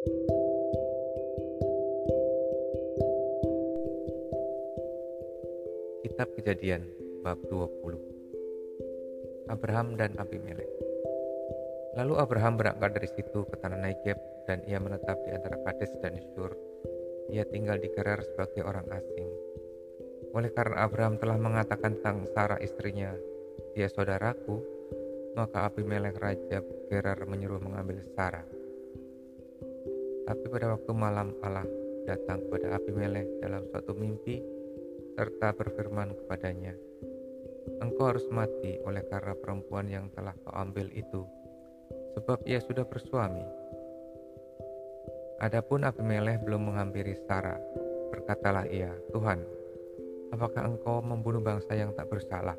Kitab Kejadian bab 20 Abraham dan Abimelek Lalu Abraham berangkat dari situ ke tanah Negev dan ia menetap di antara Kades dan Shur. Ia tinggal di Gerar sebagai orang asing. Oleh karena Abraham telah mengatakan tentang Sarah istrinya, dia saudaraku, maka Abimelek raja Gerar menyuruh mengambil Sarah. Tapi pada waktu malam Allah datang kepada Abimelek dalam suatu mimpi serta berfirman kepadanya, Engkau harus mati oleh karena perempuan yang telah kau ambil itu, sebab ia sudah bersuami. Adapun Abimelek belum menghampiri Sarah, berkatalah ia, Tuhan, apakah engkau membunuh bangsa yang tak bersalah?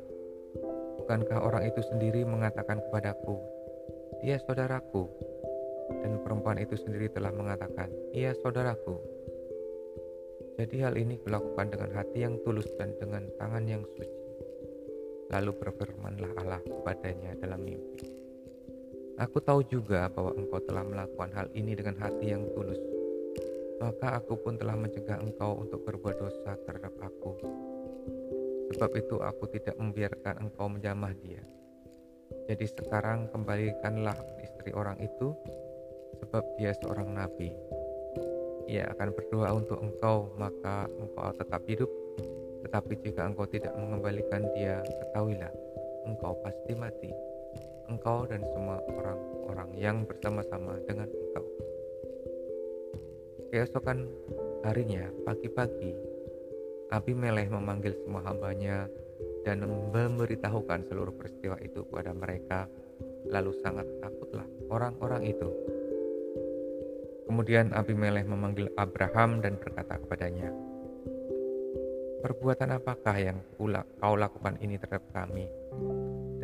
Bukankah orang itu sendiri mengatakan kepadaku, "Ia saudaraku," dan perempuan itu sendiri telah mengatakan, "Ia saudaraku." Jadi, hal ini kulakukan dengan hati yang tulus dan dengan tangan yang suci. Lalu berfirmanlah Allah kepadanya dalam mimpi, "Aku tahu juga bahwa engkau telah melakukan hal ini dengan hati yang tulus, maka aku pun telah mencegah engkau untuk berbuat dosa terhadap Aku." Sebab itu aku tidak membiarkan engkau menjamah dia. Jadi sekarang kembalikanlah istri orang itu, sebab dia seorang nabi. Ia akan berdoa untuk engkau, maka engkau tetap hidup. Tetapi jika engkau tidak mengembalikan dia, ketahuilah, engkau pasti mati. Engkau dan semua orang-orang yang bersama-sama dengan engkau. Keesokan harinya, pagi-pagi, Abimelech memanggil semua hambanya dan memberitahukan seluruh peristiwa itu kepada mereka. Lalu sangat takutlah orang-orang itu. Kemudian Abimelech memanggil Abraham dan berkata kepadanya, Perbuatan apakah yang kau lakukan ini terhadap kami?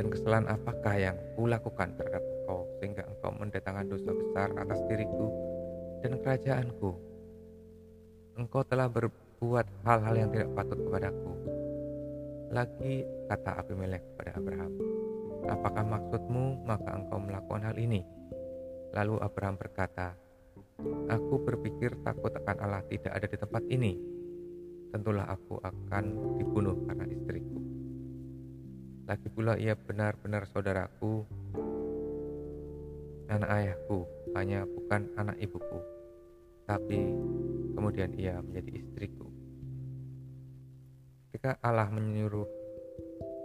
Dan kesalahan apakah yang kulakukan terhadap engkau sehingga engkau mendatangkan dosa besar atas diriku dan kerajaanku? Engkau telah ber berbuat hal-hal yang tidak patut kepadaku. Lagi kata Abimelek kepada Abraham, Apakah maksudmu maka engkau melakukan hal ini? Lalu Abraham berkata, Aku berpikir takut akan Allah tidak ada di tempat ini. Tentulah aku akan dibunuh karena istriku. Lagi pula ia benar-benar saudaraku, anak ayahku, hanya bukan anak ibuku. Tapi kemudian ia menjadi istriku. Ketika Allah menyuruh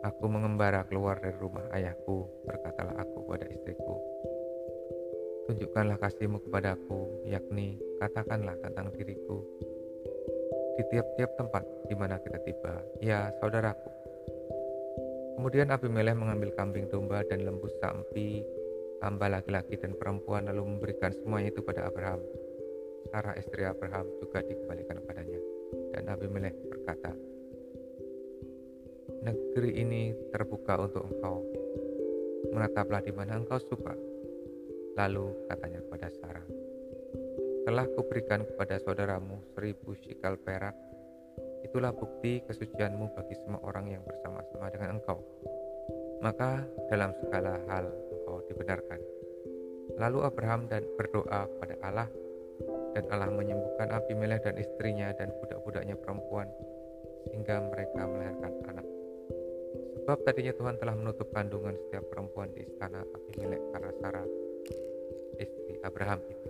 aku mengembara keluar dari rumah ayahku, berkatalah aku pada istriku, Tunjukkanlah kasihmu kepadaku, yakni katakanlah tentang diriku di tiap-tiap tempat di mana kita tiba, ya saudaraku. Kemudian Abimelech mengambil kambing domba dan lembu sapi, hamba laki-laki dan perempuan lalu memberikan semuanya itu pada Abraham. Sarah istri Abraham juga dikembalikan padanya. Dan Abimelech berkata, negeri ini terbuka untuk engkau. Menetaplah di mana engkau suka. Lalu katanya kepada Sarah, telah kuberikan kepada saudaramu seribu shikal perak. Itulah bukti kesucianmu bagi semua orang yang bersama-sama dengan engkau. Maka dalam segala hal engkau dibenarkan. Lalu Abraham dan berdoa kepada Allah dan Allah menyembuhkan Abimelech dan istrinya dan budak-budaknya perempuan sehingga mereka melahirkan anak. Sebab tadinya Tuhan telah menutup kandungan setiap perempuan di istana Abimelek karena Sarah, istri Abraham itu.